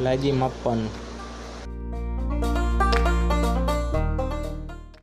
લાદી માપવાનું.